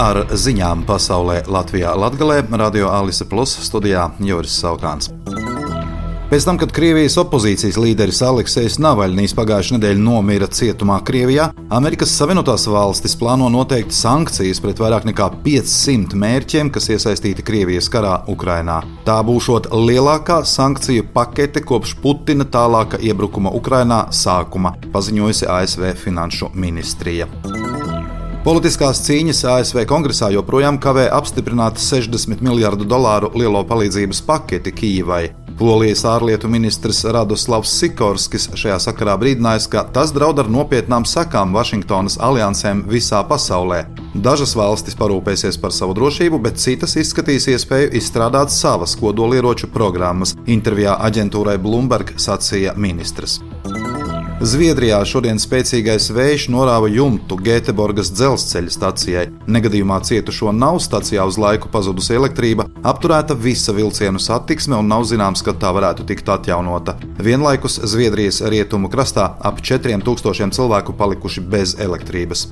ar ziņām pasaulē Latvijā Latgalē, Radio Alise Plus studijā Joris Saukāns. Pēc tam, kad Krievijas opozīcijas līderis Aleksējs Navaļnīs pagājušajā nedēļā nomira cietumā Krievijā, Amerikas Savienotās valstis plāno noteikt sankcijas pret vairāk nekā 500 mērķiem, kas iesaistīti Krievijas karā Ukrainā. Tā būšot lielākā sankciju pakete kopš Putina tālāka iebrukuma Ukrainā sākuma, paziņojusi ASV Finanšu ministrija. Politiskās cīņas ASV kongresā joprojām kavē apstiprināt 60 miljardu dolāru lielo palīdzības paketi Kijivai. Polijas ārlietu ministrs Radoslavs Sikorskis šajā sakarā brīdinājis, ka tas draud ar nopietnām sekām Vašingtonas aliansēm visā pasaulē. Dažas valstis parūpēsies par savu drošību, bet citas izskatīs iespēju izstrādāt savas kodolieroču programmas, intervijā aģentūrai Bloomberg sacīja ministrs. Zviedrijā šodien spēcīgais vējš norāva jumtu Gēteborgas dzelzceļa stacijai. Negadījumā cietušo nav, stacijā uz laiku pazudusi elektrība, apturēta visa vilcienu satiksme un nav zināms, kad tā varētu tikt atjaunota. Vienlaikus Zviedrijas rietumu krastā ap 4000 cilvēku palikuši bez elektrības.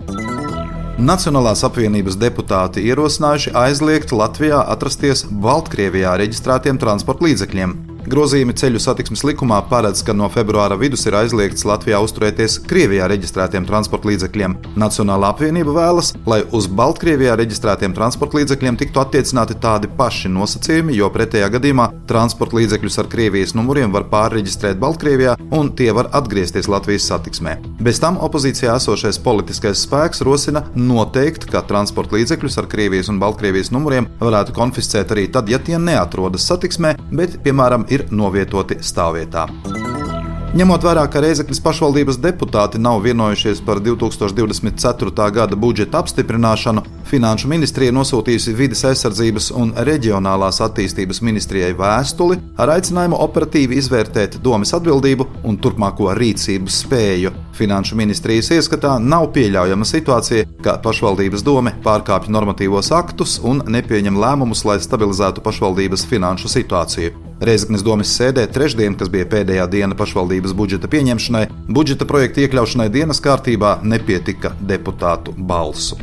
Nacionālās apvienības deputāti ierosinājuši aizliegt Latvijā atrasties Baltkrievijā reģistrētiem transporta līdzekļiem. Grozījumi ceļu satiksmes likumā paredz, ka no februāra vidus ir aizliegts Latvijā uzturēties Krievijā reģistrētiem transporta līdzekļiem. Nacionālā apvienība vēlas, lai uz Baltkrievijā reģistrētiem transporta līdzekļiem tiktu attiecināti tādi paši nosacījumi, jo pretējā gadījumā transporta līdzekļus ar Krievijas numuriem var pārreģistrēt Baltkrievijā un tie var atgriezties Latvijas satiksmē. Bez tam opozīcijā esošais politiskais spēks rosina noteikt, ka transporta līdzekļus ar Krievijas un Baltkrievijas numuriem varētu konfiscēt arī tad, ja tie neatrodas satiksmē, bet, piemēram, ir novietoti stāvvietā. Ņemot vērā, ka Reizeknas pašvaldības deputāti nav vienojušies par 2024. gada budžeta apstiprināšanu, Finanšu ministrija nosūtījusi vidas aizsardzības un reģionālās attīstības ministrijai vēstuli ar aicinājumu operatīvi izvērtēt domas atbildību un turpmāko rīcības spēju. Finanšu ministrijas ieskatā nav pieļaujama situācija, ka pašvaldības dome pārkāpj normatīvos aktus un nepieņem lēmumus, lai stabilizētu pašvaldības finanšu situāciju. Reizeknas domas sēdē trešdien, kas bija pēdējā diena pašvaldības budžeta pieņemšanai, budžeta projekta iekļaušanai dienas kārtībā nepietika deputātu balsu.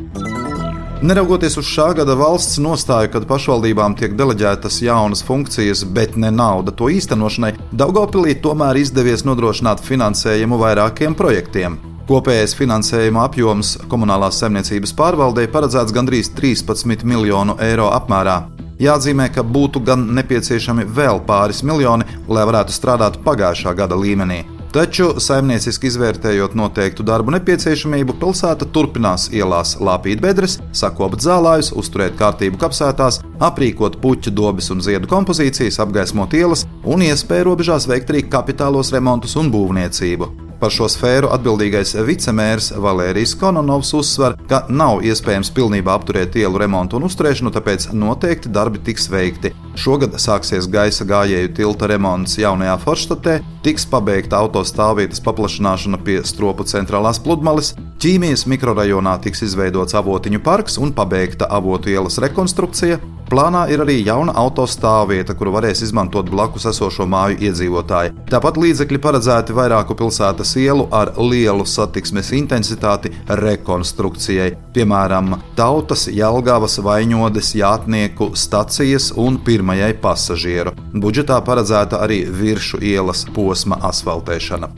Neraugoties uz šā gada valsts nostāju, kad pašvaldībām tiek deleģētas jaunas funkcijas, bet ne nauda to īstenošanai, Daugopilī tomēr izdevies nodrošināt finansējumu vairākiem projektiem. Kopējais finansējuma apjoms komunālās saimniecības pārvaldē paredzēts gandrīz 13 miljonu eiro apmērā. Jāatzīmē, ka būtu gan nepieciešami vēl pāris miljoni, lai varētu strādāt pagājušā gada līmenī. Taču, saimnieciski izvērtējot noteiktu darbu nepieciešamību, pilsēta turpinās ielās lāpīt bedres, sakopt zālājus, uzturēt kārtību kapsētās, aprīkot puķu dobes un ziedu kompozīcijas, apgaismot ielas un iespēju robežās veikt arī kapitālos remontus un būvniecību. Par šo sfēru atbildīgais vicemērs Valērijas Kononovs uzsver, ka nav iespējams pilnībā apturēt ielu remontu un uzturēšanu, tāpēc noteikti darbi tiks veikti. Šogad sāksies gaisa gājēju tilta remonts jaunajā Forštatē, tiks pabeigta autostāvvietas paplašināšana pie stropu centrālās pludmales, ķīmijas mikrorajonā tiks izveidots avotiņu parks un pabeigta avotu ielas rekonstrukcija, Plānā ir arī jauna autostāvvieta, kuru varēs izmantot blakus esošo māju iedzīvotāji. Tāpat līdzekļi paredzēti vairāku pilsētas ielu ar lielu satiksmes intensitāti rekonstrukcijai, piemēram, Tautas, Jelgavas, Vaņodes, Jātnieku stacijas un pirmajai pasažieru. Budžetā paredzēta arī viršu ielas posma asfaltēšana.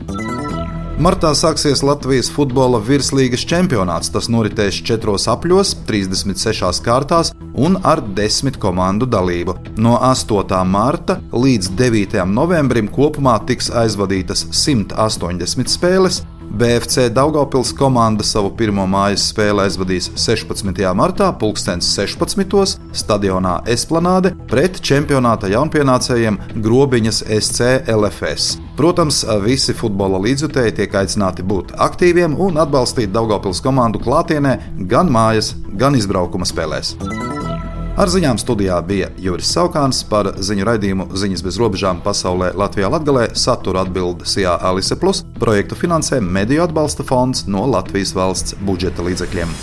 Martā sāksies Latvijas futbola virslīgas čempionāts. Tas noritēs četros apļos, 36 kārtās un ar desmit komandu dalību. No 8. marta līdz 9. novembrim kopumā tiks aizvadītas 180 spēles, BFC Daugopils komanda savu pirmo mājas spēli aizvadīs 16. martā, 2016. stadionā Esplanāde pret čempionāta jaunpienācējiem Grobiņas SC LFS. Protams, visi futbola līdzjutēji tiek aicināti būt aktīviem un atbalstīt Daugopils komandu klātienē gan mājas, gan izbraukuma spēlēs. Ar ziņām studijā bija Juris Saukāns par ziņu raidījumu Ziņas bez robežām pasaulē Latvijā Latgalē satura atbildi Sijā Alise Plus projektu finansē Mediju atbalsta fonds no Latvijas valsts budžeta līdzekļiem.